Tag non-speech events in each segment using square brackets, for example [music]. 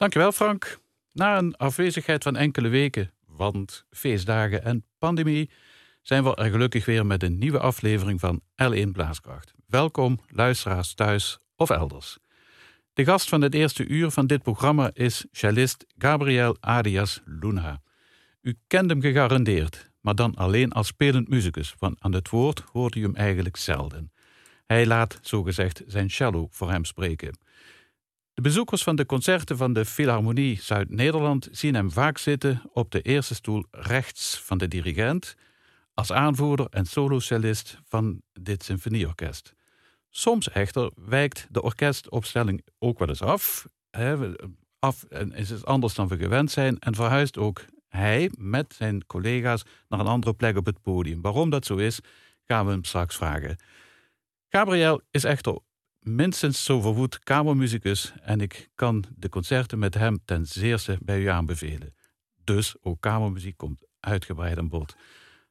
Dankjewel Frank. Na een afwezigheid van enkele weken, want feestdagen en pandemie, zijn we er gelukkig weer met een nieuwe aflevering van L1 Blaaskracht. Welkom luisteraars thuis of elders. De gast van het eerste uur van dit programma is cellist Gabriel Adias Luna. U kent hem gegarandeerd, maar dan alleen als spelend muzikus, want aan het woord hoort u hem eigenlijk zelden. Hij laat, zogezegd, zijn cello voor hem spreken. De bezoekers van de concerten van de Philharmonie Zuid-Nederland zien hem vaak zitten op de eerste stoel rechts van de dirigent, als aanvoerder en solocellist van dit symfonieorkest. Soms echter wijkt de orkestopstelling ook wel eens af, af en is het anders dan we gewend zijn en verhuist ook hij met zijn collega's naar een andere plek op het podium. Waarom dat zo is, gaan we hem straks vragen. Gabriel is echter minstens zo verwoed kamermuzikus en ik kan de concerten met hem ten zeerste bij u aanbevelen. Dus ook kamermuziek komt uitgebreid aan bod.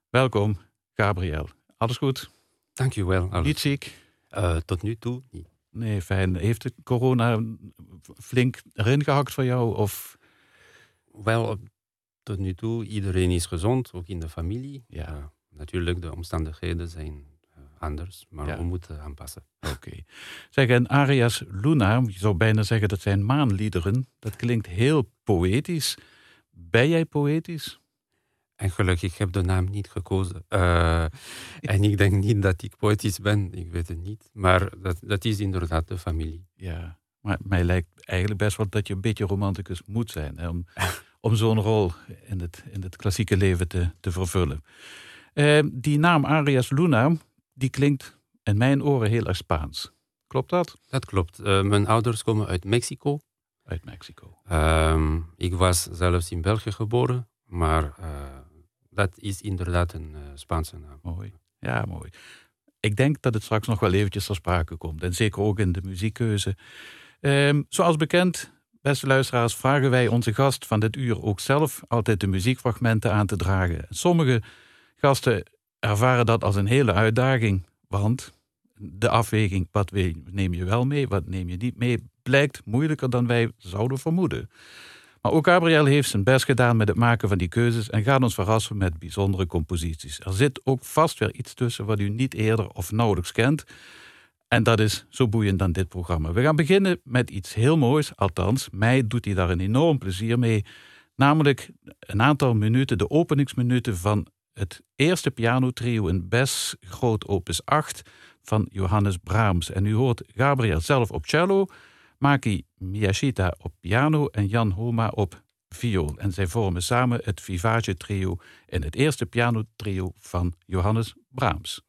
Welkom, Gabriel. Alles goed? Dank wel. Niet ziek? Uh, tot nu toe niet. Nee, fijn. Heeft de corona flink erin gehakt voor jou? Of? Wel, tot nu toe, iedereen is gezond, ook in de familie. Ja. Uh, natuurlijk, de omstandigheden zijn anders, maar Ja. we moeten aanpassen. Oké. Zeg, en Arias Luna, je zou bijna zeggen dat zijn maanliederen. Dat klinkt heel poëtisch. Ben jij poëtisch? En gelukkig heb ik de naam niet gekozen. Eh, [laughs] en ik denk niet dat ik poëtisch ben, ik weet het niet. Maar dat, dat is inderdaad de familie. Ja. Maar mij lijkt eigenlijk best wel dat je een beetje romanticus moet zijn. Hè, om [laughs] om zo'n rol in het, in het klassieke leven te, te vervullen. Eh, die naam Arias Luna, die klinkt in mijn oren heel erg Spaans. Klopt dat? Dat klopt. Eh, mijn ouders komen uit Mexico. Uit Mexico. Ehm, ik was zelfs in België geboren, maar eh, dat is inderdaad een eh, Spaanse naam. Mooi. Ja, mooi. Ik denk dat het straks nog wel eventjes ter sprake komt. En zeker ook in de muziekkeuze. Ehm, zoals bekend, beste luisteraars, vragen wij onze gast van dit uur ook zelf altijd de muziekfragmenten aan te dragen. Sommige gasten ervaren dat als een hele uitdaging, want de afweging, wat neem je wel mee, wat neem je niet mee, blijkt moeilijker dan wij zouden vermoeden. Maar ook Gabriel heeft zijn best gedaan met het maken van die keuzes en gaat ons verrassen met bijzondere composities. Er zit ook vast weer iets tussen wat u niet eerder of nauwelijks kent. En dat is zo boeiend dan dit programma. We gaan beginnen met iets heel moois, althans, mij doet hij daar een enorm plezier mee. Namelijk een aantal minuten, de openingsminuten van het eerste pianotrio in Bes Groot Opus 8 van Johannes Brahms. En u hoort Gabriel zelf op cello, Maki Miyashita op piano en Jan Homa op viool. En zij vormen samen het Vivage Trio in het eerste pianotrio van Johannes Brahms.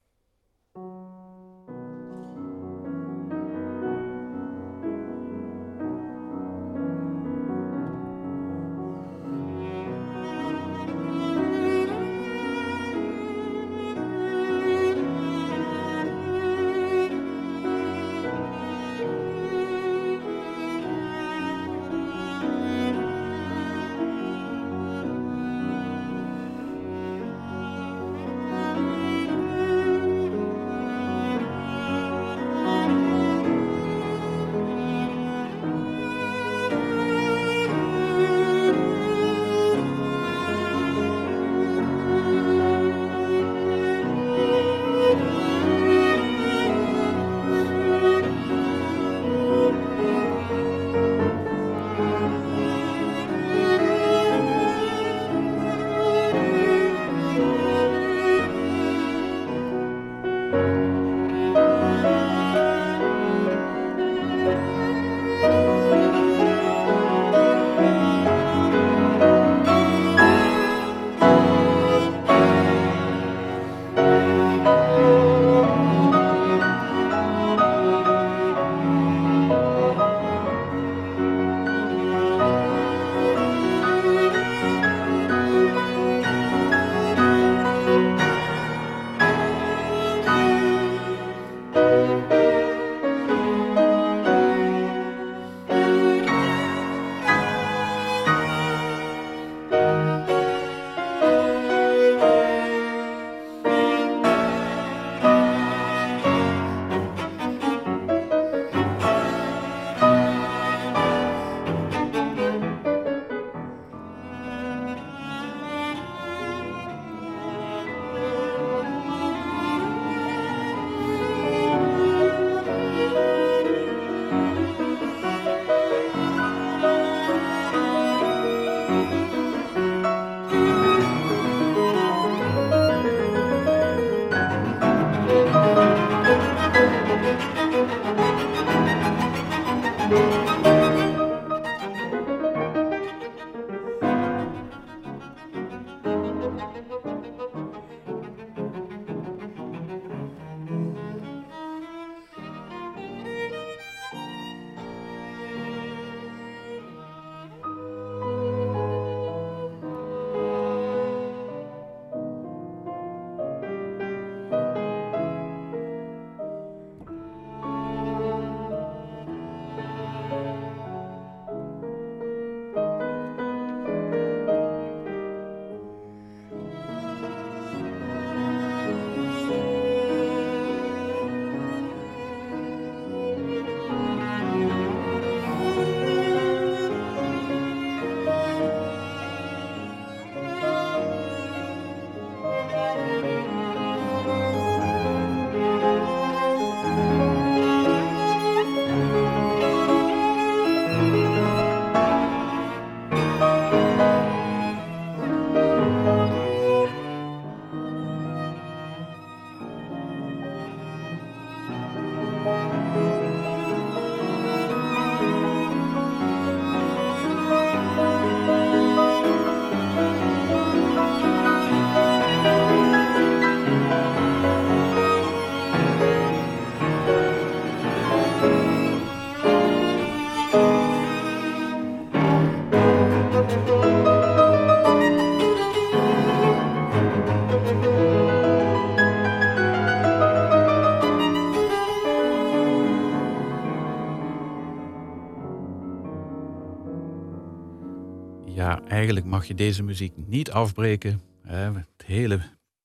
Mag je deze muziek niet afbreken. Het hele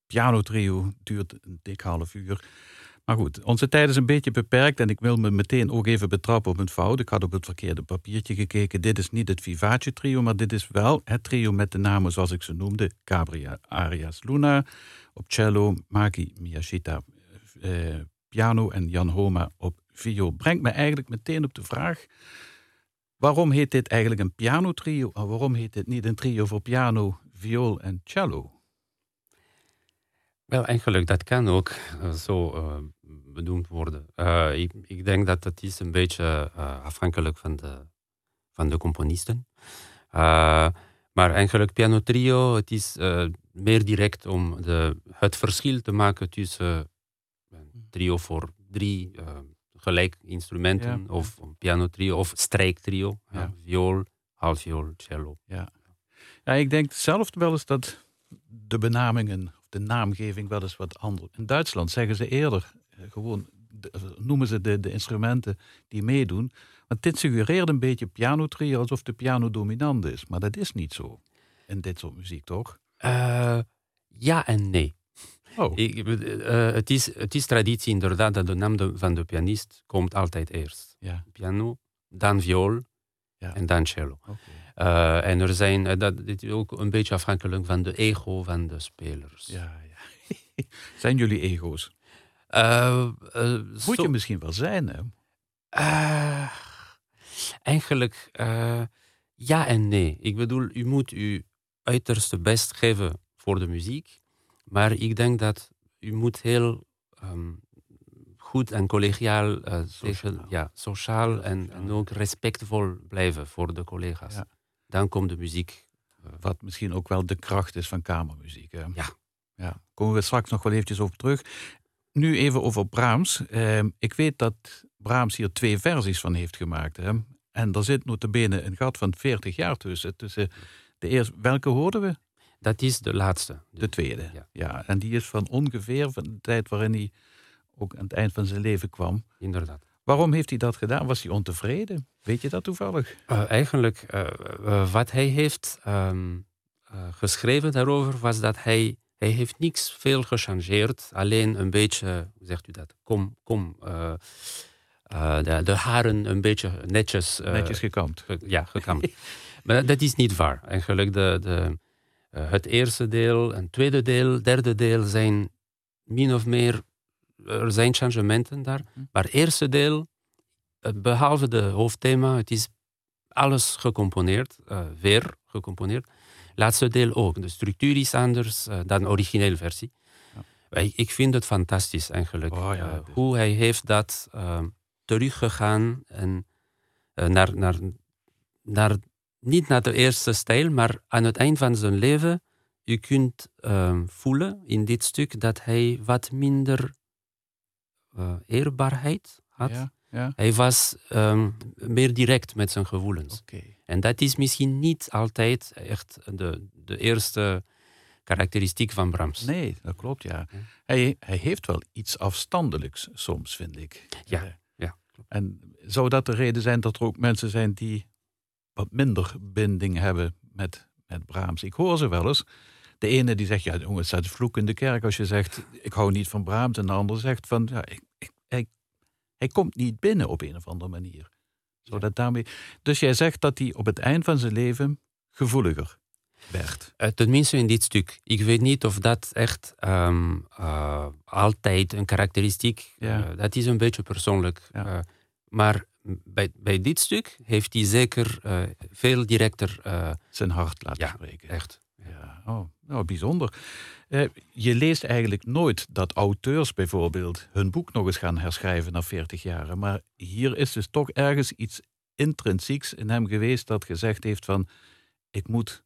pianotrio duurt een dik half uur. Maar goed, onze tijd is een beetje beperkt en ik wil me meteen ook even betrappen op een fout. Ik had op het verkeerde papiertje gekeken. Dit is niet het Vivace trio, maar dit is wel het trio met de namen zoals ik ze noemde. Gabriel Arias Luna op cello, Maki Miyashita eh, piano en Jan Homa op viool. Brengt me eigenlijk meteen op de vraag... Waarom heet dit eigenlijk een pianotrio en waarom heet dit niet een trio voor piano, viool en cello? Wel, eigenlijk, dat kan ook uh, zo uh, benoemd worden. Uh, ik, ik, denk dat het is een beetje afhankelijk van de, van de componisten. maar eigenlijk piano trio, het is meer direct om de, het verschil te maken tussen een trio voor drie gelijk instrumenten, ja. of een piano trio, of strijktrio, ja. viool, halfviool, cello. Ja. ja, ik denk zelf wel eens dat de benamingen de naamgeving wel eens wat anders. In Duitsland zeggen ze eerder eh, gewoon, noemen ze de, de instrumenten die meedoen. Want dit suggereert een beetje pianotrio alsof de piano dominant is. Maar dat is niet zo in dit soort muziek, toch? Uh, ja en nee. Oh. Ik, uh, het, is, het is traditie inderdaad dat de naam de, van de pianist komt altijd eerst. Ja. Piano, dan viool ja. en dan cello. Okay. Uh, en er zijn, dat dit is ook een beetje afhankelijk van de ego van de spelers. Ja, ja. [laughs] zijn jullie ego's? Uh, Moet je misschien wel zijn, hè? eigenlijk ja en nee. Ik bedoel, u moet uw uiterste best geven voor de muziek. Maar ik denk dat u moet heel um, goed en collegiaal, uh, sociaal, ja, sociaal en, en, ook respectvol blijven voor de collega's. Ja dan komt de muziek. Eh, wat misschien ook wel de kracht is van kamermuziek. Hè? Ja. ja. Komen we straks nog wel eventjes over terug. Nu even over Brahms. Eh, ik weet dat Brahms hier twee versies van heeft gemaakt. Hè? En er zit notabene een gat van 40 jaar tussen. tussen de eerste, welke hoorden we? Dat is de laatste. De, tweede. Ja. ja. En die is van ongeveer van de tijd waarin hij ook aan het eind van zijn leven kwam. Inderdaad. Waarom heeft hij dat gedaan? Was hij ontevreden? Weet je dat toevallig? Uh, eigenlijk, uh, wat hij heeft um, geschreven daarover was dat hij, hij heeft niks veel gechangeerd. Alleen een beetje, hoe zegt u dat? Kom, kom. De, de, haren een beetje netjes. netjes gekamd. Ge, ja, gekamd. [laughs] maar dat is niet waar. Eigenlijk, de, de, het eerste deel, en tweede deel, derde deel zijn min of meer er zijn changementen daar. Hm. Maar het eerste deel, eh, behalve de hoofdthema, het is alles gecomponeerd, uh, weer gecomponeerd. Laatste deel ook. De structuur is anders uh, dan de originele versie. Ja. Ik, ik, vind het fantastisch eigenlijk. Oh, ja, dus. hoe hij heeft dat teruggegaan en naar, naar, naar, niet naar de eerste stijl, maar aan het eind van zijn leven, je kunt voelen in dit stuk dat hij wat minder uh, eerbaarheid had. Ja, ja. Hij was um, meer direct met zijn gevoelens. Okay. En dat is misschien niet altijd echt de, de eerste karakteristiek van Brahms. Nee, dat klopt, ja. Hij, hij heeft wel iets afstandelijks soms, vind ik. Ja, uh, ja. En zou dat de reden zijn dat er ook mensen zijn die wat minder binding hebben met, met Brahms? Ik hoor ze wel eens de ene die zegt, ja jongen, het staat vloek in de kerk als je zegt, ik hou niet van Brahms. En de ander zegt van, ja, ik, ik, hij, hij komt niet binnen op een of andere manier. Zodat daarmee, dus jij zegt dat hij op het eind van zijn leven gevoeliger werd. Uh, tenminste in dit stuk. Ik weet niet of dat echt um, uh, altijd een karakteristiek ja. uh, dat is een beetje persoonlijk. Ja. maar bij, bij dit stuk heeft hij zeker veel directer zijn hart laten ja, spreken. Echt. Ja, oh, nou, bijzonder. Eh, je leest eigenlijk nooit dat auteurs bijvoorbeeld hun boek nog eens gaan herschrijven na 40 jaar. Maar hier is dus toch ergens iets intrinsieks in hem geweest dat gezegd heeft van ik moet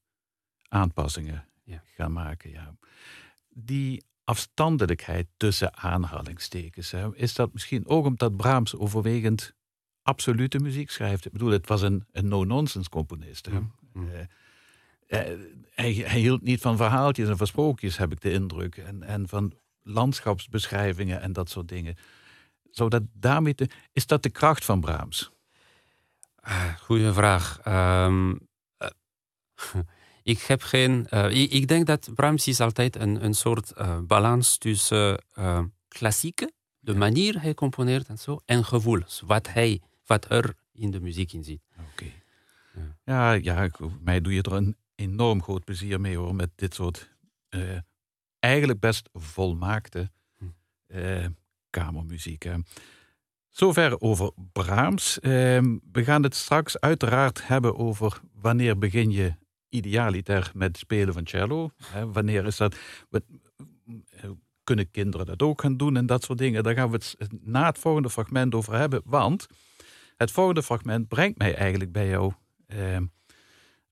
aanpassingen ja. gaan maken. Ja. Die afstandelijkheid tussen aanhalingstekens, hè, is dat misschien ook omdat Brahms overwegend absolute muziek schrijft? Ik bedoel, het was een, een no-nonsense componist. Hè? Uh, hij, hij, hield niet van verhaaltjes en van sprookjes, heb ik de indruk. En, en van landschapsbeschrijvingen en dat soort dingen. Zodat daarmee te, is dat de kracht van Brahms? Uh, goeie vraag. Um, uh, [laughs] ik heb geen. ik, ik, denk dat Brahms is altijd een, een soort balans tussen klassieke, de manier hij componeert en zo, en gevoel. Wat, hij, wat er in de muziek in zit. Oké. Ja, ja, mij doe je er een enorm groot plezier mee hoor, met dit soort eigenlijk best volmaakte uh, kamermuziek. Hè. Zover over Brahms. Ehm, we gaan het straks uiteraard hebben over wanneer begin je idealiter met spelen van cello. Hè, wanneer is dat... Kunnen kinderen dat ook gaan doen en dat soort dingen? Daar gaan we het na het volgende fragment over hebben. Want het volgende fragment brengt mij eigenlijk bij jouw ehm,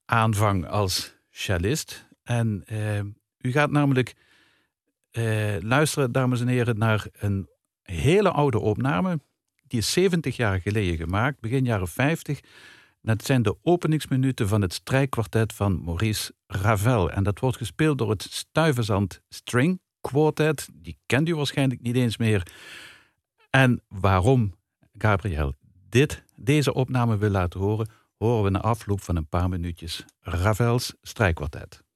aanvang als cellist. En ehm, u gaat namelijk eh, luisteren, dames en heren, naar een hele oude opname. Die is 70 jaar geleden gemaakt, begin jaren 50. Dat zijn de openingsminuten van het strijkkwartet van Maurice Ravel. En dat wordt gespeeld door het Stuyvesant String Quartet. Die kent u waarschijnlijk niet eens meer. En waarom Gabriel dit, deze opname wil laten horen, horen we na afloop van een paar minuutjes Ravels strijkkwartet.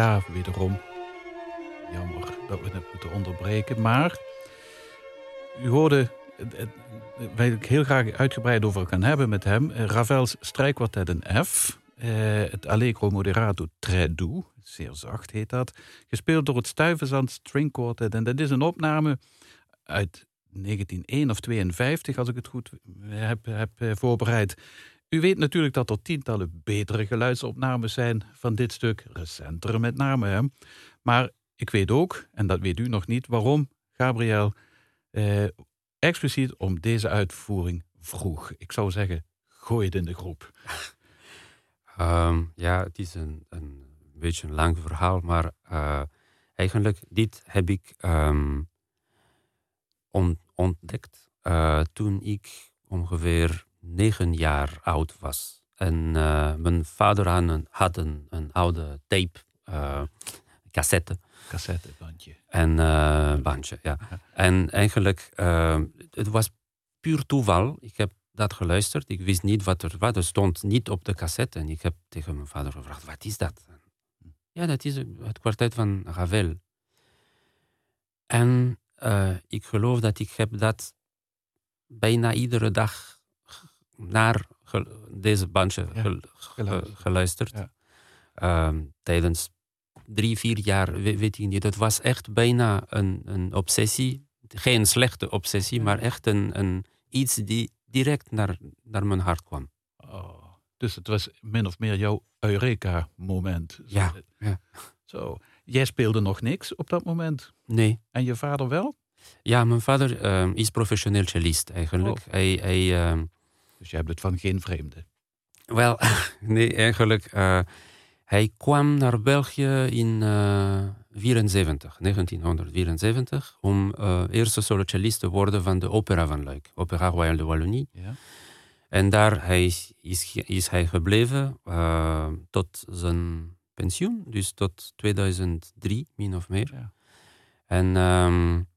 Ja, wederom. Jammer dat we het moeten onderbreken. Maar u hoorde, waar ik heel graag uitgebreid over kan hebben met hem, Ravels strijkkwartet in F. Eh, het Allegro Moderato Très Doux, zeer zacht heet dat. Gespeeld door het Stuyvesant String Quartet. En dat is een opname uit 1901 of 52, als ik het goed heb, heb eh, voorbereid. U weet natuurlijk dat er tientallen betere geluidsopnames zijn van dit stuk, recentere met name. Maar ik weet ook, en dat weet u nog niet, waarom Gabriel eh, expliciet om deze uitvoering vroeg. Ik zou zeggen, gooi het in de groep. [laughs] Ehm, ja, het is een, beetje een lang verhaal, maar uh, eigenlijk dit heb ik um, ontdekt uh, toen ik ongeveer negen jaar oud was. En uh, mijn vader had een, had een, een oude tape. Uh, cassette. Cassettebandje. En uh, bandje, ja. En eigenlijk, het was puur toeval. Ik heb dat geluisterd. Ik wist niet wat er was. Er stond niet op de cassette. En ik heb tegen mijn vader gevraagd, wat is dat? Ja, dat is het kwartet van Ravel. En ik geloof dat ik heb dat bijna iedere dag naar deze bandje geluisterd. Uh, tijdens drie, vier jaar, weet ik niet. Het was echt bijna een, een obsessie. Geen slechte obsessie, maar echt een, een, iets die direct naar, naar mijn hart kwam. Oh, dus het was min of meer jouw Eureka-moment. Ja, ja. Zo. Jij speelde nog niks op dat moment? Nee. En je vader wel? Ja, mijn vader uh, is professioneel cellist eigenlijk. Oh. Hij, hij, uh, dus je hebt het van geen vreemde? Wel, [laughs] nee, eigenlijk. Uh, hij kwam naar België in 74, 1974 om eerste solo cellist te worden van de opera van Luik, Opera Royale de Wallonie. Ja. En daar hij is, is, is hij gebleven tot zijn pensioen, dus tot 2003 min of meer. Ja. En um,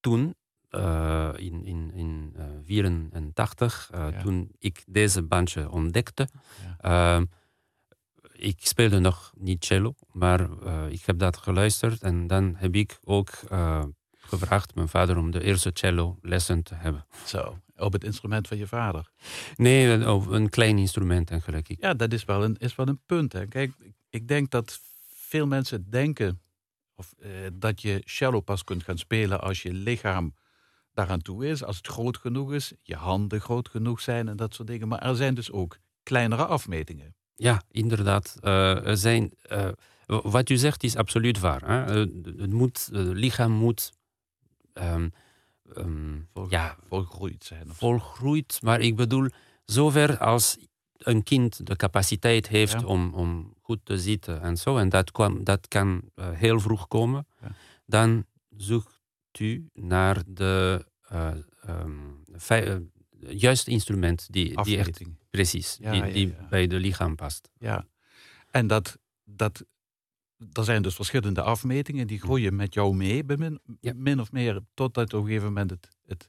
toen, uh, in 1984, in, in, 84, uh, ja. toen ik deze bandje ontdekte, ja. uh, ik speelde nog niet cello, maar ik heb dat geluisterd en dan heb ik ook gevraagd mijn vader om de eerste cello lessen te hebben. Zo, op het instrument van je vader? Nee, een, een klein instrument eigenlijk. Ja, dat is wel een, is wel een punt. Hè. Kijk, ik denk dat veel mensen denken of, eh, dat je cello pas kunt gaan spelen als je lichaam daaraan toe is, als het groot genoeg is, je handen groot genoeg zijn en dat soort dingen. Maar er zijn dus ook kleinere afmetingen. Ja, inderdaad. Uh, er zijn, uh, wat u zegt is absoluut waar. Hè? het, moet, het lichaam moet um, um, Vol, ja, volgroeid zijn. Volgroeid, maar ik bedoel, zover als een kind de capaciteit heeft om, om goed te zitten en zo, en dat, kwam, dat kan uh, heel vroeg komen, ja. dan zoekt u naar de uh, um, uh, juiste instrument die, die echt precies, ja, die, die bij de lichaam past. Ja, en dat, dat er zijn dus verschillende afmetingen, die groeien met jou mee, min, of meer, totdat op een gegeven moment het, het,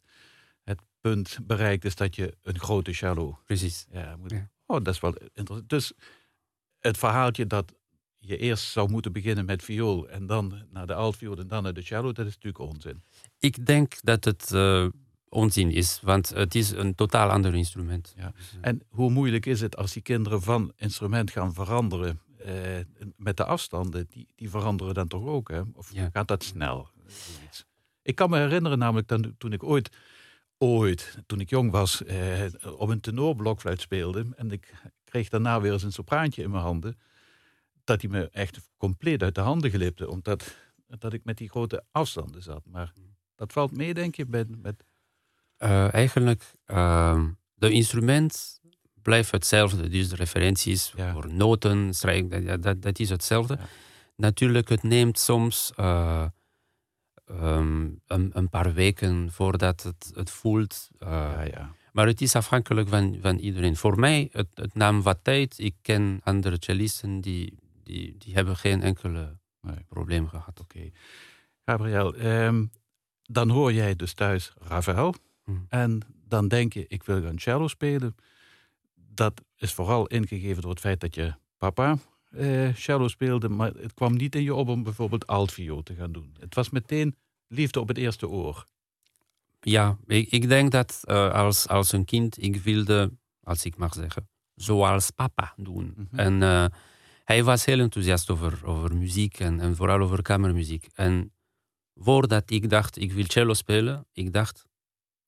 het, punt bereikt is dat je een grote cello. Precies. Ja, moet, ja. Oh, dat is wel interessant. Dus het verhaaltje dat je eerst zou moeten beginnen met viool en dan naar de altviool en dan naar de cello, dat is natuurlijk onzin. Ik denk dat het uh, onzin is, want het is een totaal ander instrument. Ja. Dus, uh, en hoe moeilijk is het als die kinderen van instrument gaan veranderen uh, met de afstanden, die, die veranderen dan toch ook, hè? Of ja. gaat dat snel? Ik kan me herinneren namelijk dan, toen ik ooit, ooit, toen ik jong was, eh, op een tenorblokfluit speelde en ik kreeg daarna weer eens een sopraantje in mijn handen, dat hij me echt compleet uit de handen glipte, omdat dat ik met die grote afstanden zat. Maar dat valt mee, denk je, met... met... Uh, eigenlijk, uh, de instrument blijft hetzelfde. Dus de referenties ja. voor noten, strijk, dat, dat, dat is hetzelfde. Ja. Natuurlijk, het neemt soms uh, um, een, een, paar weken voordat het, het voelt. Uh, ja, maar het is afhankelijk van, van iedereen. Voor mij, het, het nam wat tijd. Ik ken andere cellisten die, die, die hebben geen enkele nee. probleem gehad. Oké. Okay. Gabriel, um, dan hoor jij dus thuis Ravel. Hmm. En dan denk je, ik wil gaan cello spelen dat is vooral ingegeven door het feit dat je papa eh, cello speelde, maar het kwam niet in je op om bijvoorbeeld altviool te gaan doen. Het was meteen liefde op het eerste oor. Ja, ik, ik denk dat uh, als, als een kind, ik wilde, als ik mag zeggen, zoals papa doen. Mm -hmm. En uh, hij was heel enthousiast over, over muziek en, en vooral over kamermuziek. En voordat ik dacht, ik wil cello spelen, ik dacht,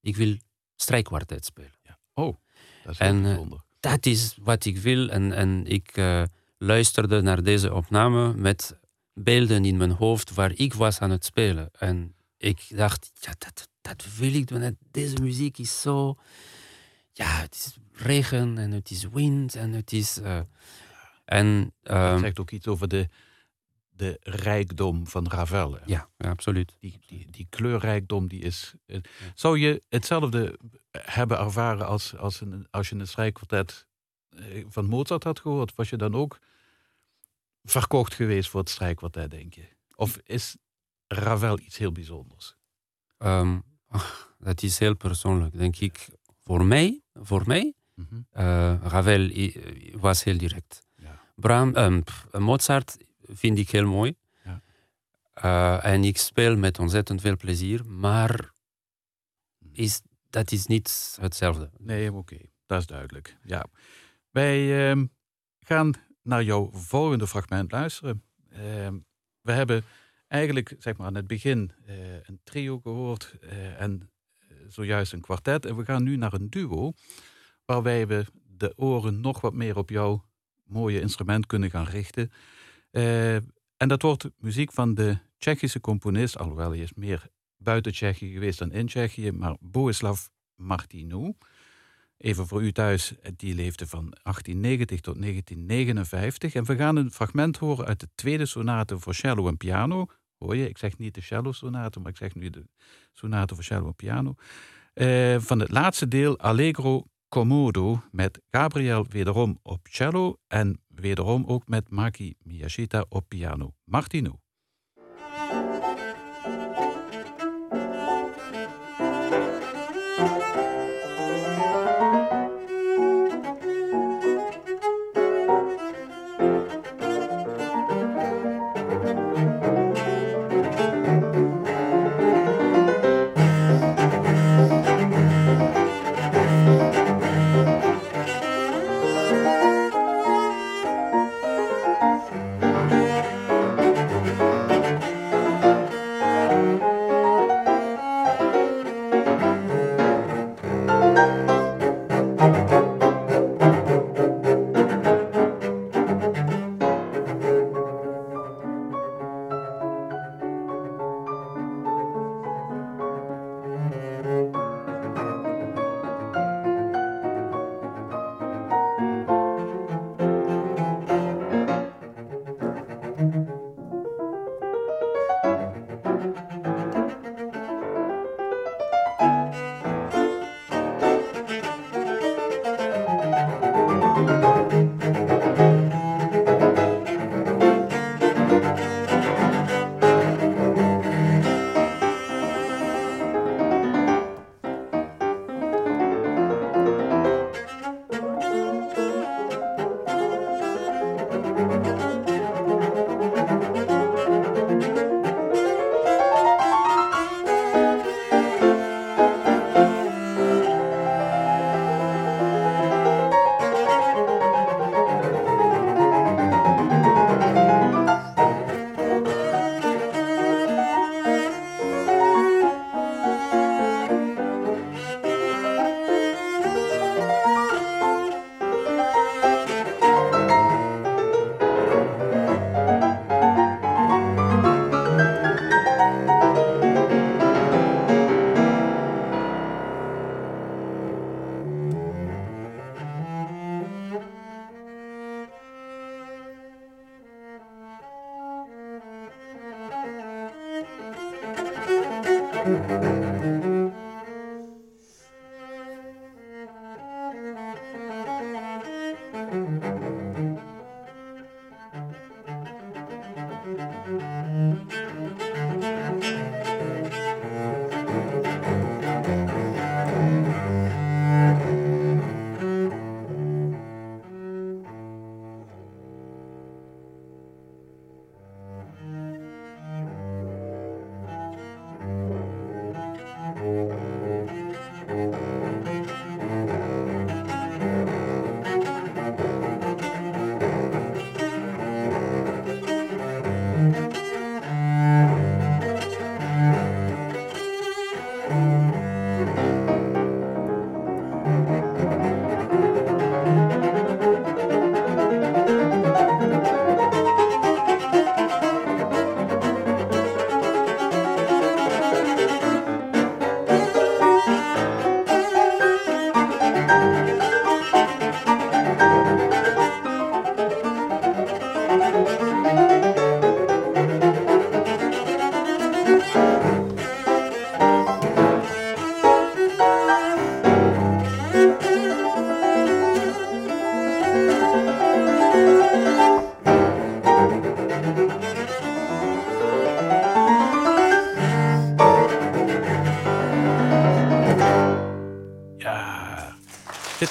ik wil strijkkwartet spelen. Ja. Oh, dat is en, bijzonder dat is wat ik wil. En, en ik uh, luisterde naar deze opname met beelden in mijn hoofd waar ik was aan het spelen. En ik dacht, ja, dat, dat wil ik doen. Deze muziek is zo... Ja, het is regen en het is wind en het is... Uh, en, het zegt ook iets over de, de rijkdom van Ravel. Ja, ja, absoluut. Die, die, die kleurrijkdom die is. Eh, zou je hetzelfde hebben ervaren als, als, een, als je een strijkkwartet eh, van Mozart had gehoord? Was je dan ook verkocht geweest voor het strijkkwartet, denk je? Of is Ravel iets heel bijzonders? Um, dat is heel persoonlijk, denk ik. Voor mij, voor mij mm -hmm. uh, Ravel was heel direct. Bram, um, Mozart vind ik heel mooi. Ja. Uh, en ik speel met ontzettend veel plezier, maar is, dat is niet hetzelfde. Nee, oké, okay. dat is duidelijk. Ja. Wij uh, gaan naar jouw volgende fragment luisteren. Ehm, we hebben eigenlijk zeg maar, aan het begin uh, een trio gehoord uh, en zojuist een kwartet. En we gaan nu naar een duo, waarbij we de oren nog wat meer op jouw mooie instrument kunnen gaan richten. en dat wordt muziek van de Tsjechische componist, alhoewel hij is meer buiten Tsjechië geweest dan in Tsjechië, maar Boeslav Martinou. Even voor u thuis, die leefde van 1890 tot 1959. En we gaan een fragment horen uit de tweede sonate voor cello en piano. Hoor je, ik zeg niet de cello-sonate, maar ik zeg nu de sonate voor cello en piano. Uh, van het laatste deel Allegro Comodo met Gabriel wederom op cello en wederom ook met Maki Miyashita op piano. Martino.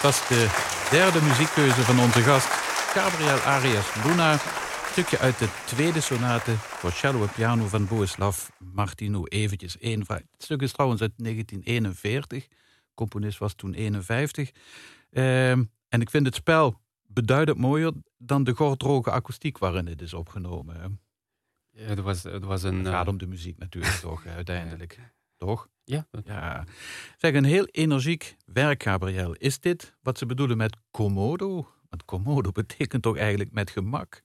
Was de derde muziekkeuze van onze gast, Gabriel Arias Luna. Een stukje uit de tweede sonate voor cello en piano van Boeslav Martinou. Eventjes één Het stuk is trouwens uit 1941. componist was toen 51. Ehm, en ik vind het spel beduidend mooier dan de gordroge akoestiek waarin het is opgenomen. Ja, het was, het was een... Het gaat om de muziek natuurlijk toch, [laughs] uiteindelijk. Toch? Ja. ja. Zeg, een heel energiek werk, Gabriel. Is dit wat ze bedoelen met Komodo? Want Komodo [laughs] betekent toch eigenlijk met gemak?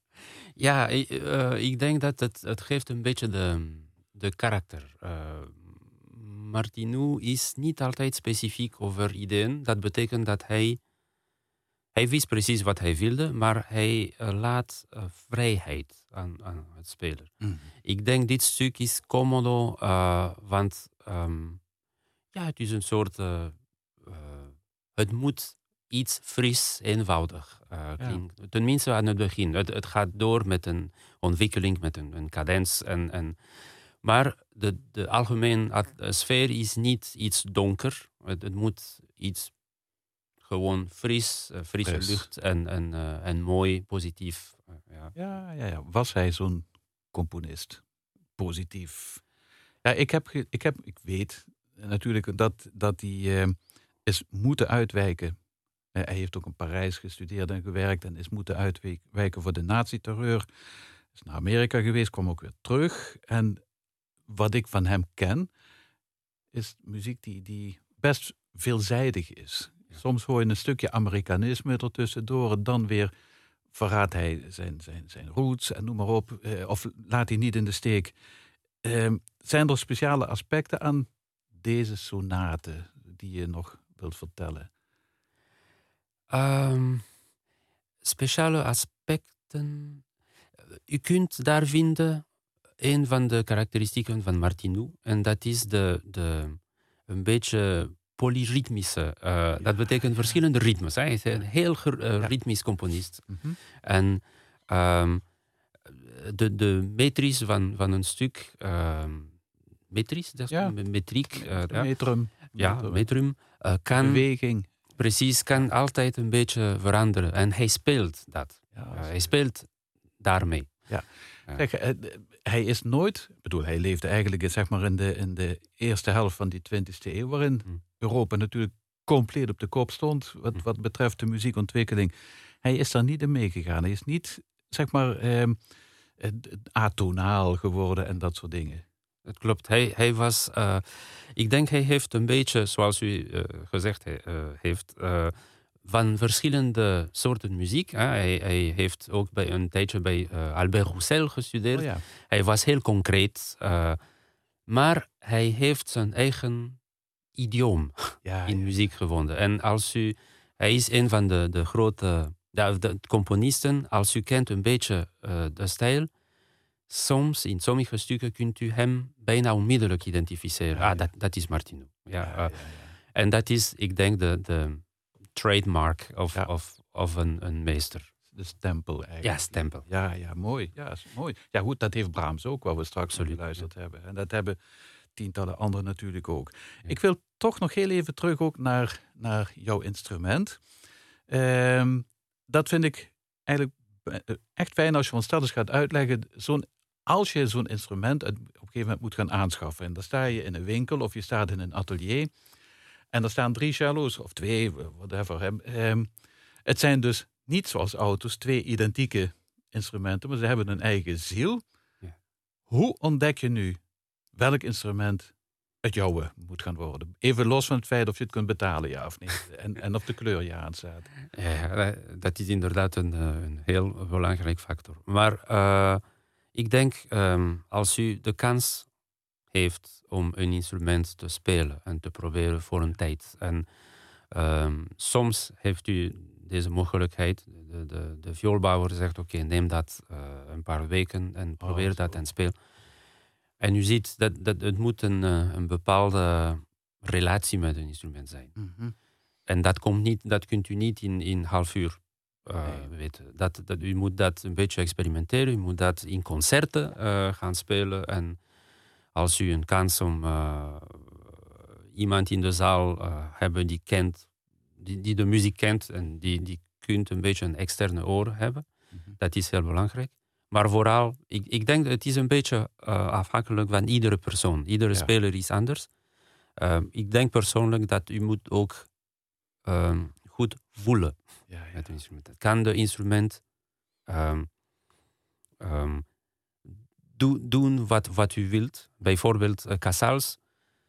Ja, ik, uh, ik denk dat het, het geeft een beetje de, de karakter. Uh, Martinou is niet altijd specifiek over ideeën. Dat betekent dat hij hij wist precies wat hij wilde, maar hij uh, laat uh, vrijheid aan, aan, het speler. Mm. Ik denk dit stuk is commodo, want um, ja, het is een soort. het moet iets fris, eenvoudig klinken. Ja. Tenminste aan het begin. Het, het, gaat door met een ontwikkeling, met een, een cadens. En, en, maar de, de algemene sfeer is niet iets donker. Het, het moet iets gewoon fris, uh, frisse Fris. lucht en, en, uh, en mooi, positief. Uh, ja. Ja, ja, ja. Was hij zo'n componist? Positief. Ja, ik, heb, ik, heb, ik weet natuurlijk dat, dat hij is moeten uitwijken. hij heeft ook in Parijs gestudeerd en gewerkt en is moeten uitwijken voor de nazi-terreur. Is naar Amerika geweest, kwam ook weer terug. En wat ik van hem ken, is muziek die, die best veelzijdig is. Soms hoor je een stukje Amerikanisme ertussendoor. Dan weer verraadt hij zijn, zijn, zijn roots en noem maar op. Eh, of laat hij niet in de steek. Eh, zijn er speciale aspecten aan deze sonate die je nog wilt vertellen? Um, speciale aspecten. U kunt daar vinden een van de karakteristieken van Martinou. En dat is de, de, een beetje polyritmische. Uh, dat betekent verschillende ritmes. Hij is een heel uh, ritmisch componist. Mm -hmm. En um, de, de metris van, van een stuk, metris, dat is ja. metriek. Uh, metrum. Ja, metrum. kan, Beweging. Precies, kan altijd een beetje veranderen. En hij speelt dat. Ja, hij speelt daarmee. Ja. Zeg, hij is nooit, ik bedoel, hij leefde eigenlijk zeg maar in de, in de eerste helft van die 20e eeuw, waarin hm. Europa natuurlijk compleet op de kop stond wat, hm. wat betreft de muziekontwikkeling. Hij is daar niet in meegegaan. Hij is niet, zeg maar, eh, atonaal geworden en dat soort dingen. Het klopt. Hij, hij was, uh, ik denk hij heeft een beetje, zoals u uh, gezegd uh, heeft, van verschillende soorten muziek. Hij, hij, heeft ook bij een tijdje bij Albert Roussel gestudeerd. Oh ja. Hij was heel concreet. Maar hij heeft zijn eigen idioom ja, in ja. muziek gevonden. En als u, hij is een van de, de grote de, de componisten. Als u kent een beetje uh, de stijl, soms in sommige stukken kunt u hem bijna onmiddellijk identificeren. ah, dat, dat is Martino. Ja, en dat is, ik denk, de, de trademark of, of, of een, een meester. De stempel eigenlijk. Ja, stempel. Ja, ja mooi. Ja, is mooi. Ja, goed, dat heeft Brahms ook, wat we straks Absoluut, geluisterd ja. hebben. En dat hebben tientallen anderen natuurlijk ook. Ja. Ik wil toch nog heel even terug ook naar, naar jouw instrument. Um, dat vind ik eigenlijk eh, echt fijn als je ons stel eens gaat uitleggen. Zo'n als je zo'n instrument op een gegeven moment moet gaan aanschaffen. En dan sta je in een winkel of je staat in een atelier. En er staan drie cello's, of twee, whatever. Um, het zijn dus niet zoals auto's twee identieke instrumenten, maar ze hebben een eigen ziel. Ja. Hoe ontdek je nu welk instrument het jouwe moet gaan worden? Even los van het feit of je het kunt betalen, ja of niet. [laughs] En, en of de kleur je aanstaat. Ja, dat is inderdaad een, eh, een heel belangrijk factor. Maar uh, ik denk, um, als u de kans heeft om een instrument te spelen en te proberen voor een tijd. En um, soms heeft u deze mogelijkheid. De, de, de vioolbouwer zegt: Oké, okay, neem dat uh, een paar weken en probeer oh, dat en speel. En u ziet dat, dat het moet een, uh, een bepaalde relatie met een instrument zijn. Mm -hmm. En dat, komt niet, dat kunt u niet in, in half uur uh, nee. weten. Dat, dat, u moet dat een beetje experimenteren. U moet dat in concerten gaan spelen. En als u een kans om uh, iemand in de zaal hebben die kent die, die de muziek kent en die, die kunt een beetje een externe oor hebben. Mhm. Dat is heel belangrijk. Maar vooral, ik, ik denk dat het is een beetje uh, afhankelijk van iedere persoon. Iedere Ja. speler is anders. Uh, ik denk persoonlijk dat u moet ook uh, goed voelen Ja, ja. met het instrument. Kan de instrument um, um, do, doen wat, wat u wilt. Bijvoorbeeld uh, Casals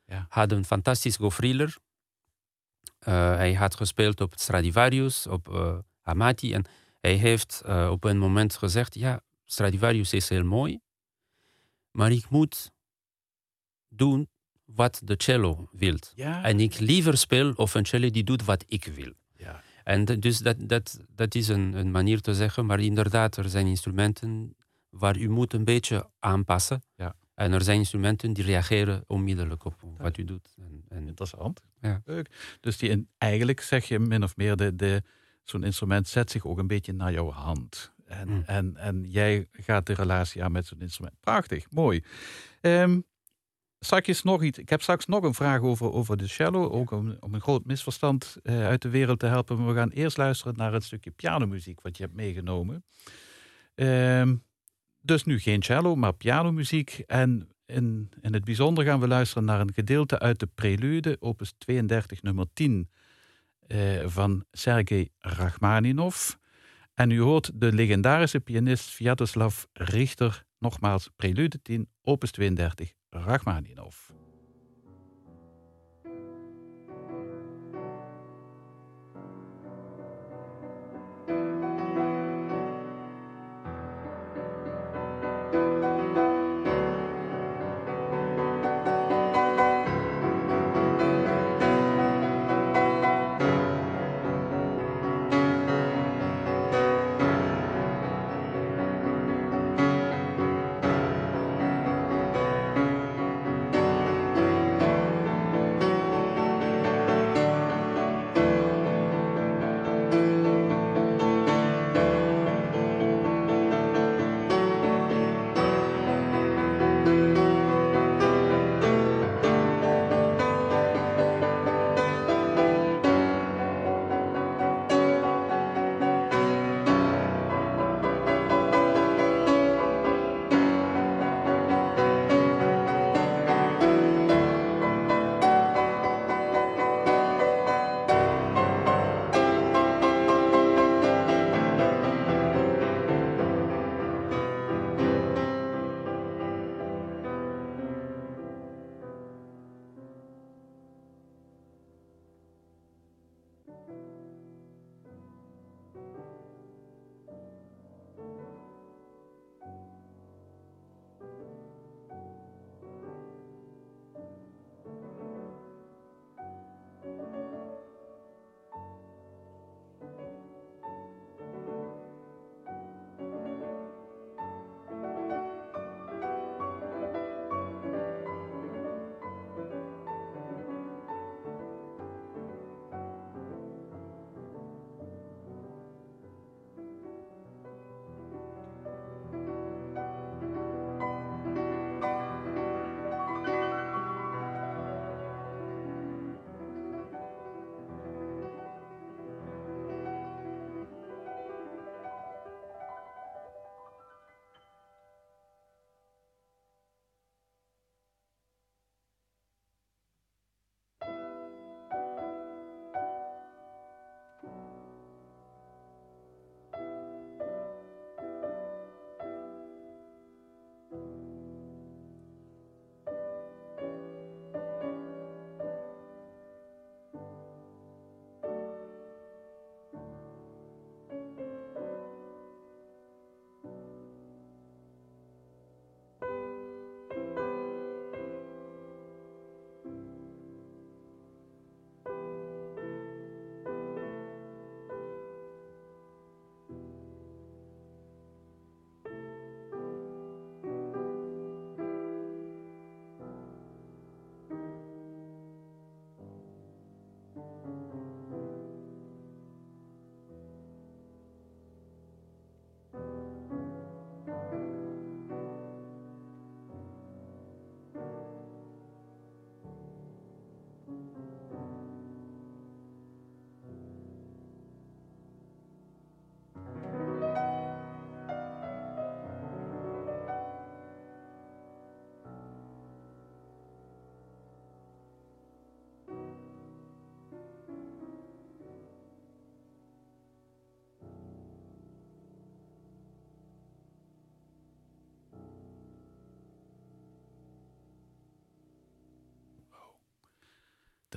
Ja. had een fantastisch gofriller. Uh, hij had gespeeld op Stradivarius, op Amati. En hij heeft uh, op een moment gezegd: Ja, Stradivarius is heel mooi, maar ik moet doen wat de cello wil. Ja. En ik liever speel of een cello die doet wat ik wil. Ja. En dus dat, dat, dat is een, een manier te zeggen, maar inderdaad, er zijn instrumenten waar u moet een beetje aanpassen. Ja. En er zijn instrumenten die reageren onmiddellijk op wat u doet. En, en Interessant. Ja. Leuk. Dus die eigenlijk zeg je min of meer, de, de, zo'n instrument zet zich ook een beetje naar jouw hand. En, Mm. en, en jij gaat de relatie aan met zo'n instrument. Prachtig, mooi. Ehm straks nog iets. Ik heb straks nog een vraag over, over de cello. Ook om, om een groot misverstand eh, uit de wereld te helpen. Maar we gaan eerst luisteren naar een stukje pianomuziek wat je hebt meegenomen. Ehm, dus nu geen cello, maar pianomuziek. En in, in het bijzonder gaan we luisteren naar een gedeelte uit de prelude, opus 32, nummer 10, eh, van Sergei Rachmaninov. En u hoort de legendarische pianist Sviatoslav Richter, nogmaals prelude 10, opus 32, Rachmaninov.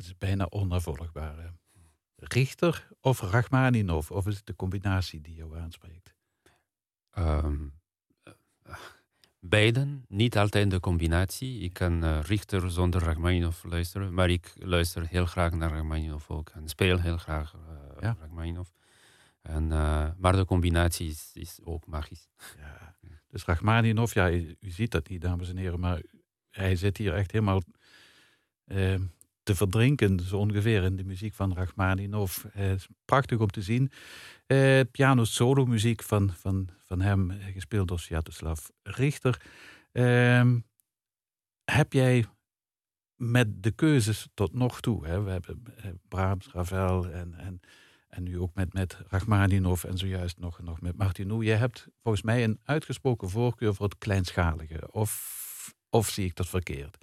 Is bijna onnavolgbaar. Hè? Richter of Rachmaninov? Of is het de combinatie die jou aanspreekt? Um, beiden, niet altijd de combinatie. Ik kan uh, Richter zonder Rachmaninov luisteren, maar ik luister heel graag naar Rachmaninov ook en speel heel graag uh, ja. Rachmaninov. En, uh, maar de combinatie is, is ook magisch. Ja. Dus Rachmaninov, ja, u, u, ziet dat niet, dames en heren, maar hij zit hier echt helemaal te verdrinken, zo ongeveer, in de muziek van Rachmaninov. Uh, prachtig om te zien. Uh, piano solo muziek van, van, van hem, gespeeld door Sviatoslav Richter. Uh, heb jij met de keuzes tot nog toe, hè, we hebben Brahms, Ravel en, en, en nu ook met, met Rachmaninov en zojuist nog, nog met Martinou. Jij hebt volgens mij een uitgesproken voorkeur voor het kleinschalige. Of, of zie ik dat verkeerd?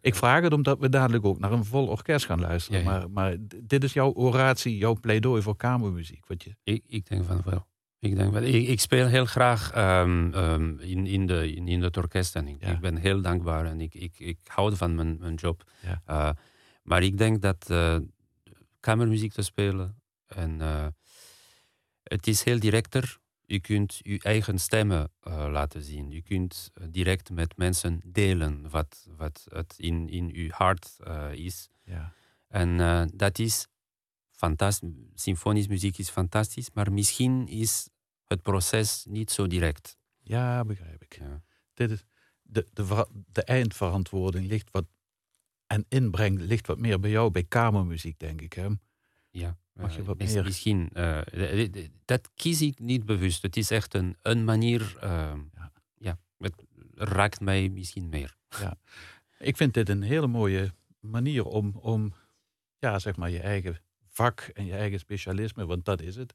Ik vraag het omdat we dadelijk ook naar een vol orkest gaan luisteren. Maar, maar dit is jouw oratie, jouw pleidooi voor kamermuziek. Wat je... ik, ik denk van wel. Ik, denk wel. Ik, ik speel heel graag um, um, in, in, de, in, in het orkest en ik, ik ben heel dankbaar en ik, ik, ik hou van mijn, mijn job. Uh, maar ik denk dat uh, kamermuziek te spelen en uh, het is heel directer je kunt je eigen stemmen uh, laten zien. Je kunt uh, direct met mensen delen wat, wat het in, in je hart uh, is. Ja. En dat is fantastisch. Symfonisch muziek is fantastisch, maar misschien is het proces niet zo direct. Ja, begrijp ik. Ja. Dit is de, de, de eindverantwoording ligt wat en inbreng ligt wat meer bij jou bij kamermuziek, denk ik. Hè? Ja. Mag je wat meer... Misschien, uh, dat kies ik niet bewust. Het is echt een, een manier, uh, ja. ja, het raakt mij misschien meer. Ja. Ik vind dit een hele mooie manier om, om ja, zeg maar je eigen vak en je eigen specialisme, want dat is het.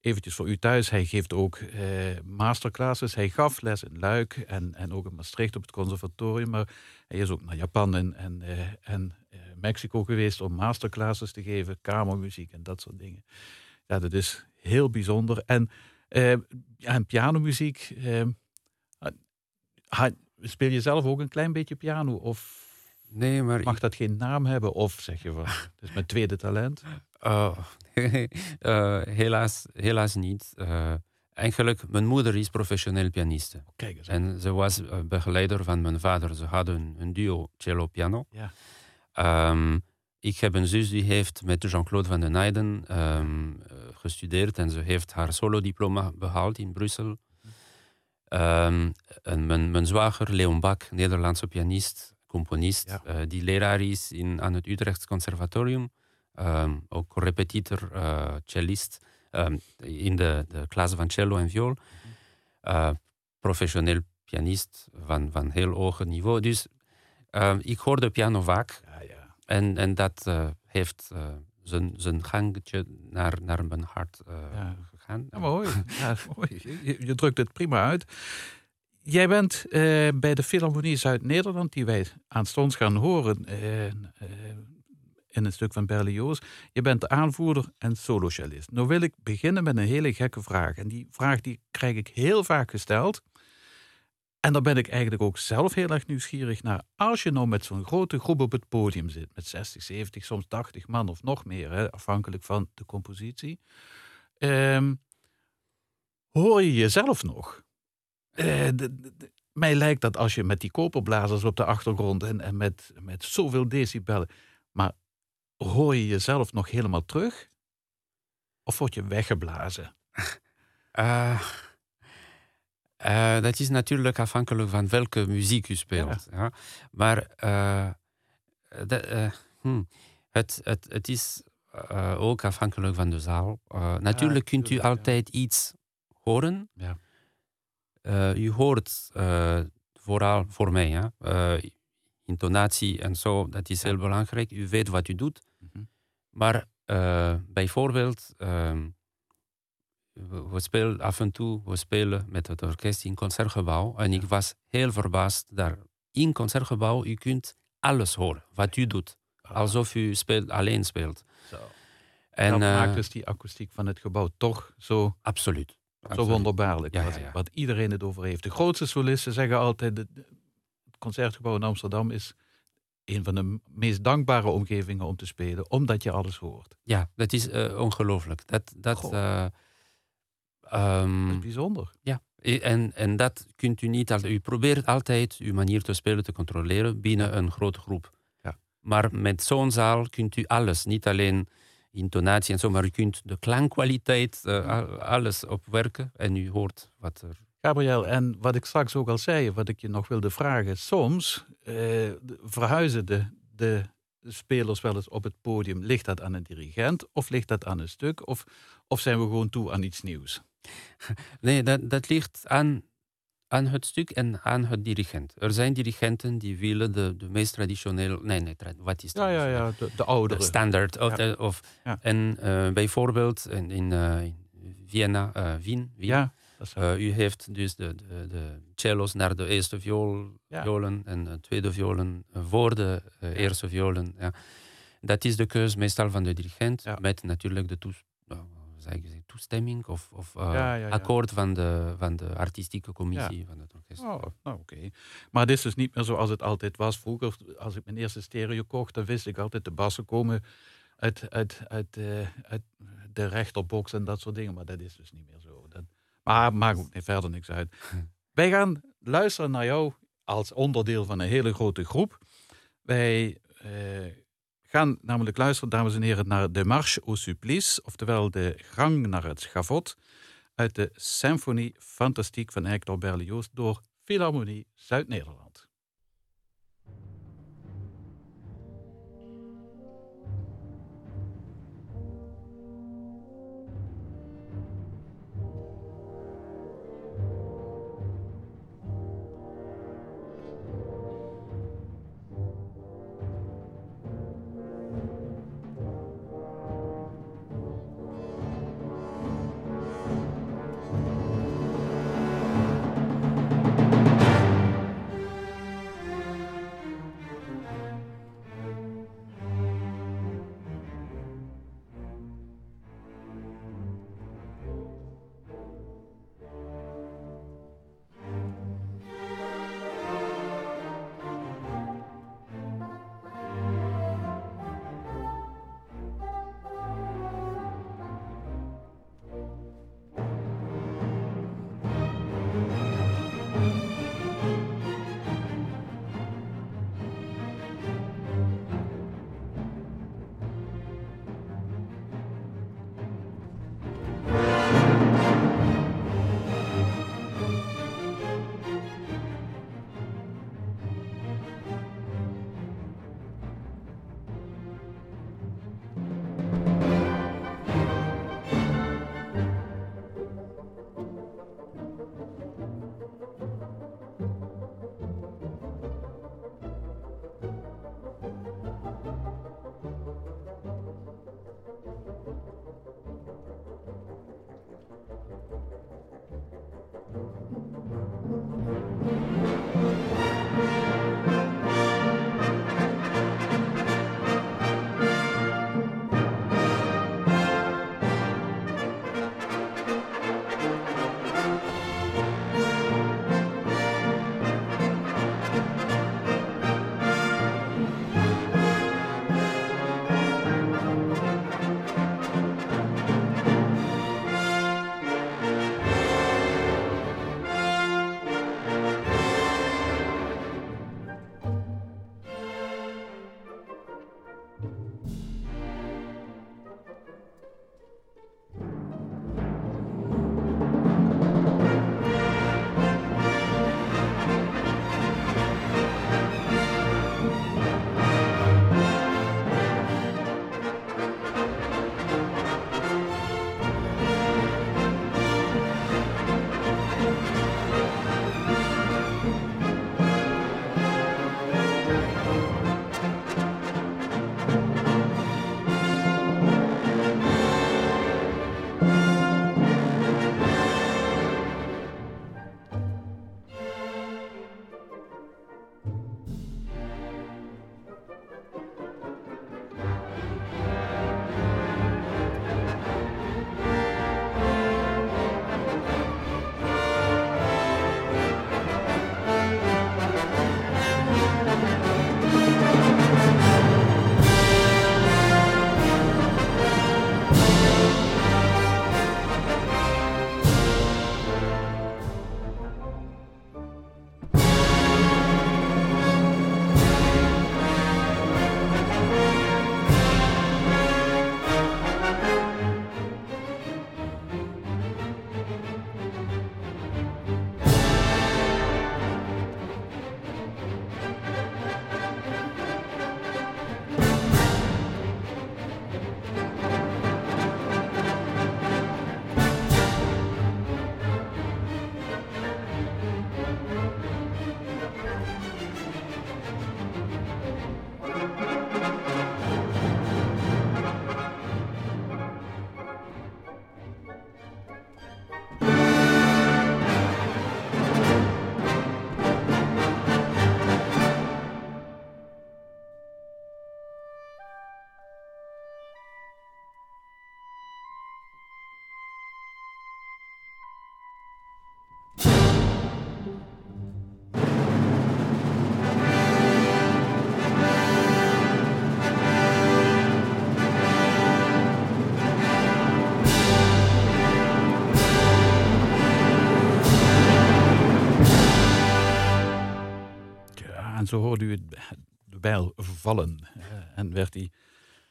Eventjes voor u thuis, hij geeft ook eh, masterclasses. Hij gaf les in Luik en, en ook in Maastricht op het conservatorium. Maar hij is ook naar Japan en, en, uh, en Mexico geweest om masterclasses te geven, kamermuziek en dat soort dingen. Ja, dat is heel bijzonder. En, uh, en pianomuziek, uh, speel je zelf ook een klein beetje piano? Of nee, maar mag dat geen naam hebben? Of zeg je van, het is mijn tweede talent? Uh, [laughs] helaas, helaas niet. Eigenlijk, mijn moeder is professioneel pianiste. Kijk eens. En ze was begeleider van mijn vader. Ze hadden een duo cello-piano. Ja. Um, ik heb een zus die heeft met Jean-Claude van den Eyden um, gestudeerd en ze heeft haar solo-diploma behaald in Brussel. Um, en mijn, mijn zwager, Leon Bak, Nederlandse pianist, componist, ja. uh, die leraar is in, aan het Utrechts Conservatorium. Um, ook repetitor, uh, cellist in de, de klasse van cello en viool. Uh, professioneel pianist van, van heel hoog niveau. Dus ik hoor de piano vaak. En, en dat uh, heeft uh, zijn, zijn gangetje naar, naar mijn hart ja. gegaan. Ja, mooi. ja, [laughs] mooi. Je, je, drukt het prima uit. Jij bent bij de Philharmonie Zuid-Nederland, die wij aanstonds gaan horen in een stuk van Berlioz. Je bent de aanvoerder en solocellist. Nou wil ik beginnen met een hele gekke vraag. En die vraag die krijg ik heel vaak gesteld. En daar ben ik eigenlijk ook zelf heel erg nieuwsgierig naar. Als je nou met zo'n grote groep op het podium zit, met 60, 70, soms 80 man of nog meer, hè, afhankelijk van de compositie, ehm, hoor je jezelf nog? Uh, mij lijkt dat als je met die koperblazers op de achtergrond en, en met, met zoveel decibellen, maar hoor je jezelf nog helemaal terug? Of word je weggeblazen? Uh, uh, dat is natuurlijk afhankelijk van welke muziek je speelt. Ja. ja. Maar uh, de, uh, hmm, het, het, het is ook afhankelijk van de zaal. natuurlijk kunt u altijd iets horen. Ja. u hoort vooral voor mij, ja, intonatie en zo, dat is heel belangrijk. U weet wat u doet. Mm -hmm. Maar bijvoorbeeld ehm, we spelen af en toe, we spelen met het orkest in concertgebouw. En ik was heel verbaasd daar. In concertgebouw, u kunt alles horen, wat u doet. Alsof u speelt, alleen speelt. Zo. En dat maakt dus die akoestiek van het gebouw toch zo... Absoluut. Zo wonderbaarlijk, ja, wat, wat, iedereen het over heeft. De grootste solisten zeggen altijd, het concertgebouw in Amsterdam is een van de meest dankbare omgevingen om te spelen, omdat je alles hoort. Ja, dat is uh, ongelooflijk. Dat, dat, uh, um, dat is bijzonder. Ja, en, en dat kunt u niet altijd. U probeert altijd uw manier te spelen te controleren binnen een grote groep. Ja. Maar met zo'n zaal kunt u alles, niet alleen intonatie en zo, maar u kunt de klankkwaliteit, uh, alles opwerken en u hoort wat er Gabriel, en wat ik straks ook al zei, wat ik je nog wilde vragen. Soms eh, verhuizen de, de spelers wel eens op het podium. Ligt dat aan een dirigent of ligt dat aan een stuk? Of, of zijn we gewoon toe aan iets nieuws? [laughs] Nee, dat, dat ligt aan, aan het stuk en aan het dirigent. Er zijn dirigenten die willen de, de meest traditionele... Nee, nee, wat is dat? Ja, ja, ja, de, de oudere. standaard. Of, ja. of ja. En uh, bijvoorbeeld in, in, uh, in Vienna, uh, Wien, Wien ja. Uh, u heeft dus de, de, de, cello's naar de eerste viool, ja. violen en de tweede violen voor de uh, eerste violen. Ja. Dat is de keus meestal van de dirigent, ja. met natuurlijk de toes, toestemming of, of ja, akkoord van de, van de artistieke commissie van het orkest. Oh, nou, oké. Maar het is dus niet meer zoals het altijd was. Vroeger, als ik mijn eerste stereo kocht, dan wist ik altijd de bassen komen uit, uit, uit, uit de rechterbox en dat soort dingen. Maar dat is dus niet meer zo. Dat, maar maakt ook verder niks uit. [laughs] Wij gaan luisteren naar jou als onderdeel van een hele grote groep. Wij eh, gaan namelijk luisteren, dames en heren, naar de Marche au Supplice, oftewel de gang naar het schavot, uit de Symfonie Fantastiek van Hector Berlioz door Philharmonie Zuid-Nederland. Zo hoorde u de bijl vallen. en werd hij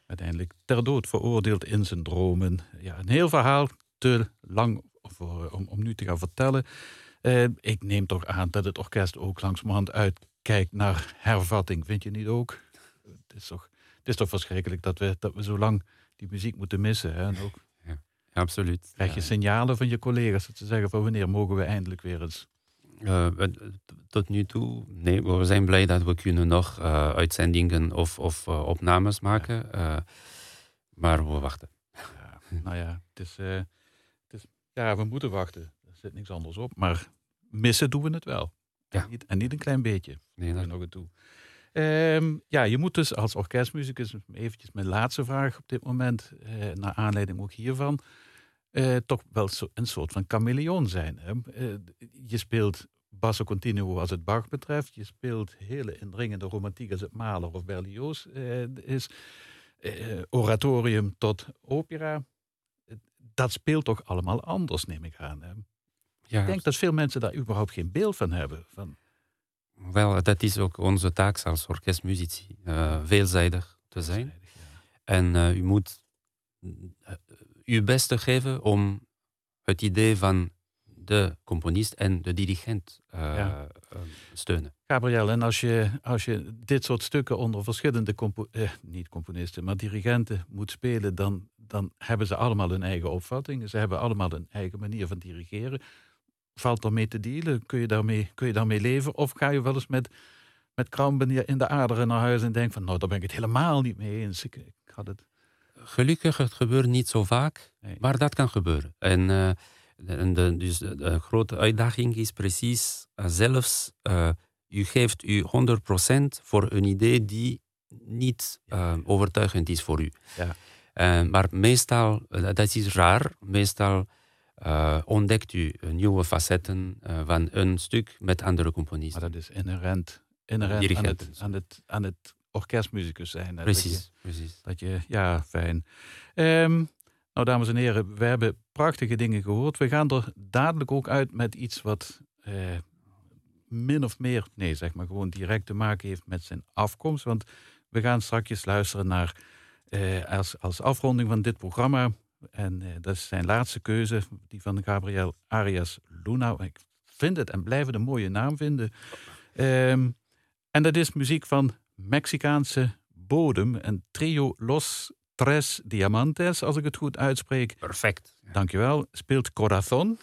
uiteindelijk ter dood veroordeeld in zijn dromen. Ja, een heel verhaal, te lang voor, om, om nu te gaan vertellen. Uh, ik neem toch aan dat het orkest ook langzamerhand uitkijkt naar hervatting. Vind je niet ook? Het is toch, het is toch verschrikkelijk dat we, dat we zo lang die muziek moeten missen. Hè? En ook ja, absoluut. Krijg je signalen van je collega's dat ze zeggen van wanneer mogen we eindelijk weer eens uh, tot nu toe, nee, we zijn blij dat we kunnen nog uh, uitzendingen of, of uh, opnames maken. maar we wachten. Ja, nou ja, het is, het is, ja, we moeten wachten. Er zit niks anders op. Maar missen doen we het wel. Ja. En, niet, en niet een klein beetje. Nee, dat nog toe. Um, ja, je moet dus als orkestmuzikus, eventjes mijn laatste vraag op dit moment, naar aanleiding ook hiervan, uh, toch wel zo, een soort van chameleon zijn. Hè? Uh, je speelt basso continuo als het Bach betreft. Je speelt hele indringende romantiek als het Mahler of Berlioz uh, is. oratorium tot opera. Dat speelt toch allemaal anders, neem ik aan. Hè? Ja. Ik denk dat veel mensen daar überhaupt geen beeld van hebben. Van... Wel, dat is ook onze taak als orkestmuzici. veelzijdig te zijn. Veelzijdig, ja. En u moet uw best te geven om het idee van de componist en de dirigent uh, ja. steunen. Gabriel, en als je, als je dit soort stukken onder verschillende compo eh, niet componisten, maar dirigenten moet spelen, dan, dan hebben ze allemaal hun eigen opvatting. Ze hebben allemaal een eigen manier van dirigeren. Valt er mee te dealen? Kun je daarmee, kun je daarmee leven? Of ga je wel eens met, met krampen in de aderen naar huis en denk van, nou, daar ben ik het helemaal niet mee eens. Ik, ik had het gelukkig, het gebeurt niet zo vaak, maar dat kan gebeuren. En, uh, de, dus de, grote uitdaging is precies, uh, zelfs uh, u geeft u 100% voor een idee die niet overtuigend is voor u. Ja. maar meestal, dat is raar, meestal ontdekt u nieuwe facetten van een stuk met andere componisten. Maar dat is inherent, inherent aan het, aan, het, aan het orkestmuzikus zijn. Precies, dat je, precies. Dat je, ja, fijn. Um, nou, dames en heren, we hebben prachtige dingen gehoord. We gaan er dadelijk ook uit met iets wat uh, min of meer, nee, zeg maar gewoon direct te maken heeft met zijn afkomst. Want we gaan straks luisteren naar, uh, als, als afronding van dit programma, en uh, dat is zijn laatste keuze, die van Gabriel Arias Luna. Ik vind het en blijf het een mooie naam vinden. Um, en dat is muziek van Mexicaanse bodem. Een trio Los Tres Diamantes, als ik het goed uitspreek. Perfect. Dankjewel. Speelt Corazon.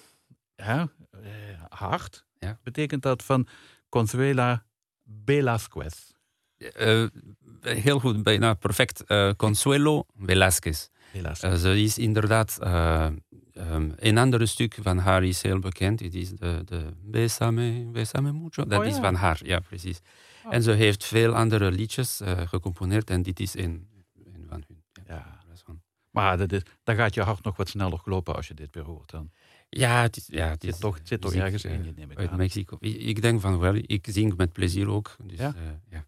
Ja, eh, hart. Ja. Betekent dat van Consuela Velázquez. Uh, heel goed, bijna perfect. Uh, Consuelo Velázquez. Uh, ze is inderdaad um, een ander stuk van haar is heel bekend. Het is de, de Besame, Besame Mucho. Dat oh, is van haar, ja, precies. En ze heeft veel andere liedjes uh, gecomponeerd en dit is een, een van hun. Ja. ja. Maar dat is, dan gaat je hart nog wat sneller kloppen als je dit weer hoort dan. Ja, het, is, ja, het, is, zit toch, het zit toch ergens in je, neem ik Uit Mexico. Ik, ik, denk van wel, ik zing met plezier ook. Dus, ja? Uh, ja.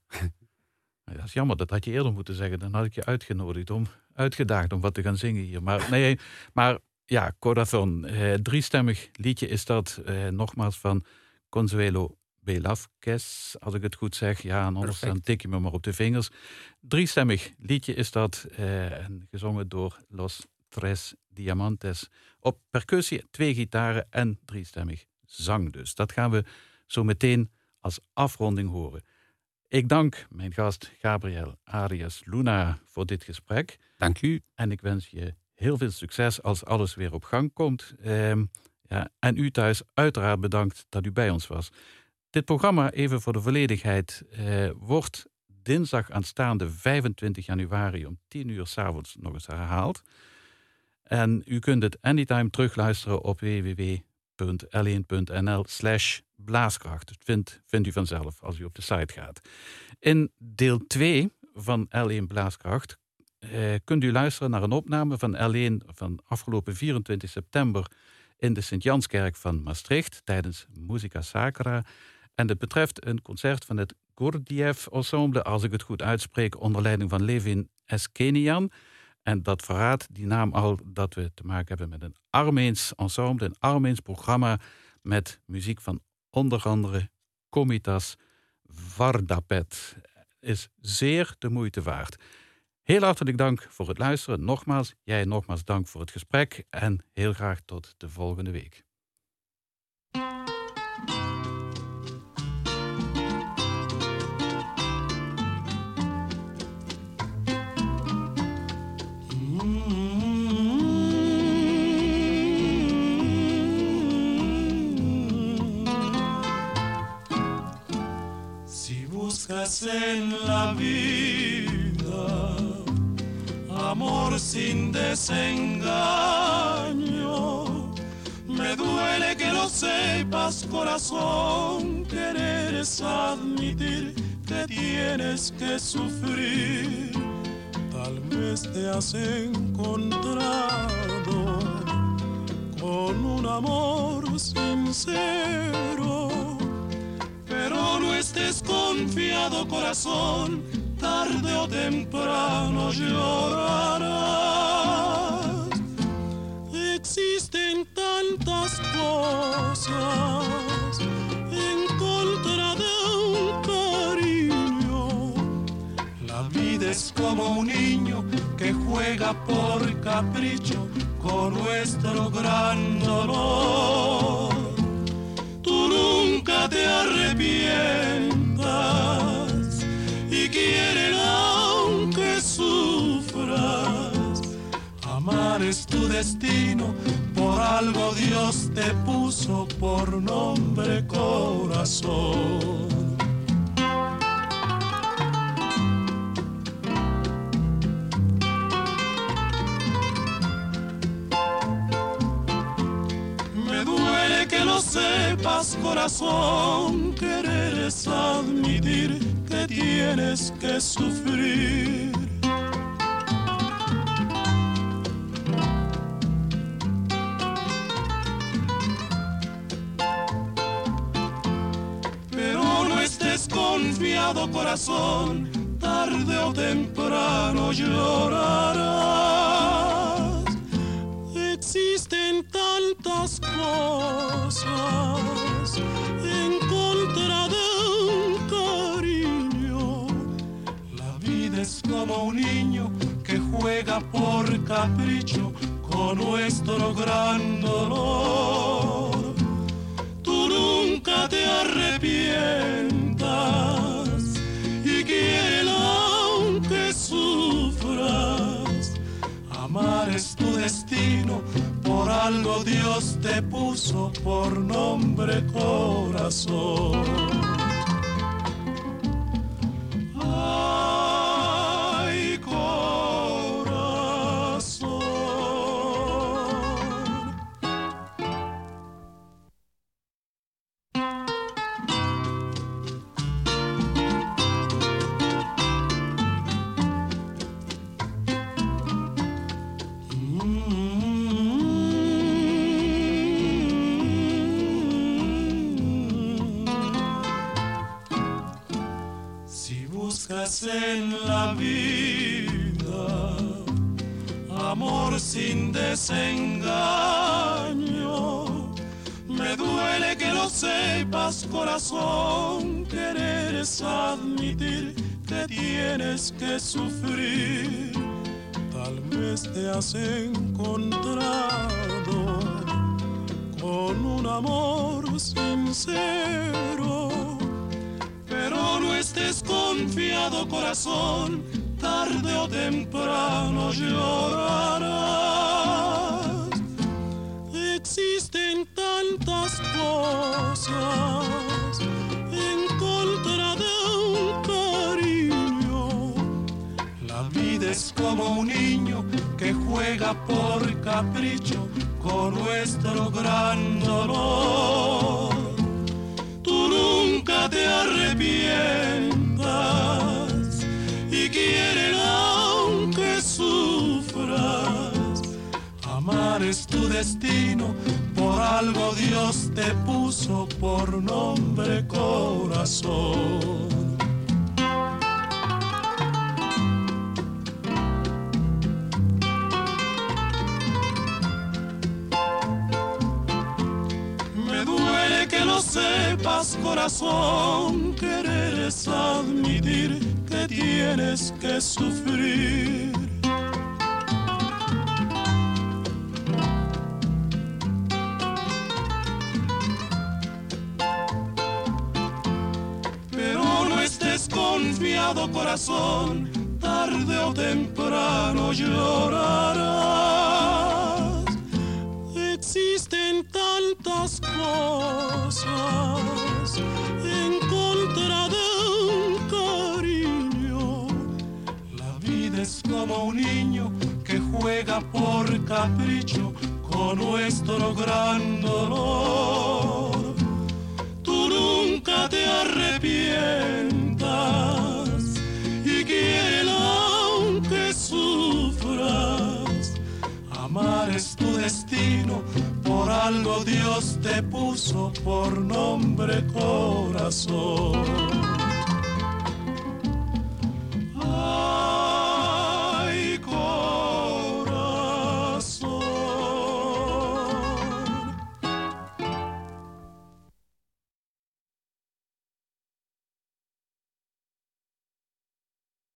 dat is jammer, dat had je eerder moeten zeggen. Dan had ik je uitgenodigd om, uitgedaagd om wat te gaan zingen hier. Maar nee, maar ja, Corazon, eh, driestemmig liedje is dat. Eh, nogmaals van Consuelo Velázquez, als ik het goed zeg. Ja, en anders dan tik je me maar op de vingers. Driestemmig liedje is dat, eh, en gezongen door Los Tres Diamantes. Op percussie, twee gitaren en driestemmig zang dus. Dat gaan we zo meteen als afronding horen. Ik dank mijn gast Gabriel Arias Luna voor dit gesprek. Dank u. En ik wens je heel veel succes als alles weer op gang komt. Ehm, ja, en u thuis uiteraard bedankt dat u bij ons was. Dit programma, even voor de volledigheid, eh, wordt dinsdag aanstaande 25 januari om 10 uur s'avonds nog eens herhaald. En u kunt het anytime terugluisteren op www.l1.nl slash blaaskracht. Dat vindt, vindt u vanzelf als u op de site gaat. In deel 2 van L1 Blaaskracht eh, kunt u luisteren naar een opname van L1 van afgelopen 24 september in de Sint-Janskerk van Maastricht tijdens Musica Sacra. En het betreft een concert van het Gurdjieff Ensemble, als ik het goed uitspreek, onder leiding van Levin Eskenian. En dat verraadt die naam al dat we te maken hebben met een Armeens ensemble, een Armeens programma met muziek van onder andere Komitas, Vardapet. Is zeer de moeite waard. Heel hartelijk dank voor het luisteren. Nogmaals, jij nogmaals dank voor het gesprek. En heel graag tot de volgende week. En la vida, amor sin desengaño. Me duele que lo sepas, corazón, querer admitir que tienes que sufrir. Tal vez te has encontrado con un amor sincero pero no estés confiado corazón, tarde o temprano llorarás. Existen tantas cosas en contra de un cariño. La vida es como un niño que juega por capricho con nuestro gran dolor nunca arrepientas y quieren aunque sufras. Amar es tu destino, por algo Dios te puso por nombre corazón. Sepas corazón, querer es admitir que tienes que sufrir. Pero no estés confiado corazón, tarde o temprano llorarás. Tantas cosas en contra de un cariño. La vida es como un niño que juega por capricho con nuestro gran dolor. Tú nunca te arrepientas y quiere aunque sufras. Amar es tu destino por algo Dios te puso por nombre corazón. Has encontrado con un amor sincero. Pero no estés confiado corazón, tarde o temprano capricho con nuestro gran dolor nunca te arrepientas y quieren aunque sufras. Amar es tu destino, por algo Dios te puso por nombre corazón. Sepas corazón, querer es admitir que tienes que sufrir. Pero no estés confiado corazón, tarde o temprano llorarás. Cosas en contra de un cariño. La vida es como un niño que juega por capricho con nuestro gran dolor. Tú nunca te arrepientas y quiere aunque sufras. Amar es tu destino, por algo Dios te puso por nombre corazón.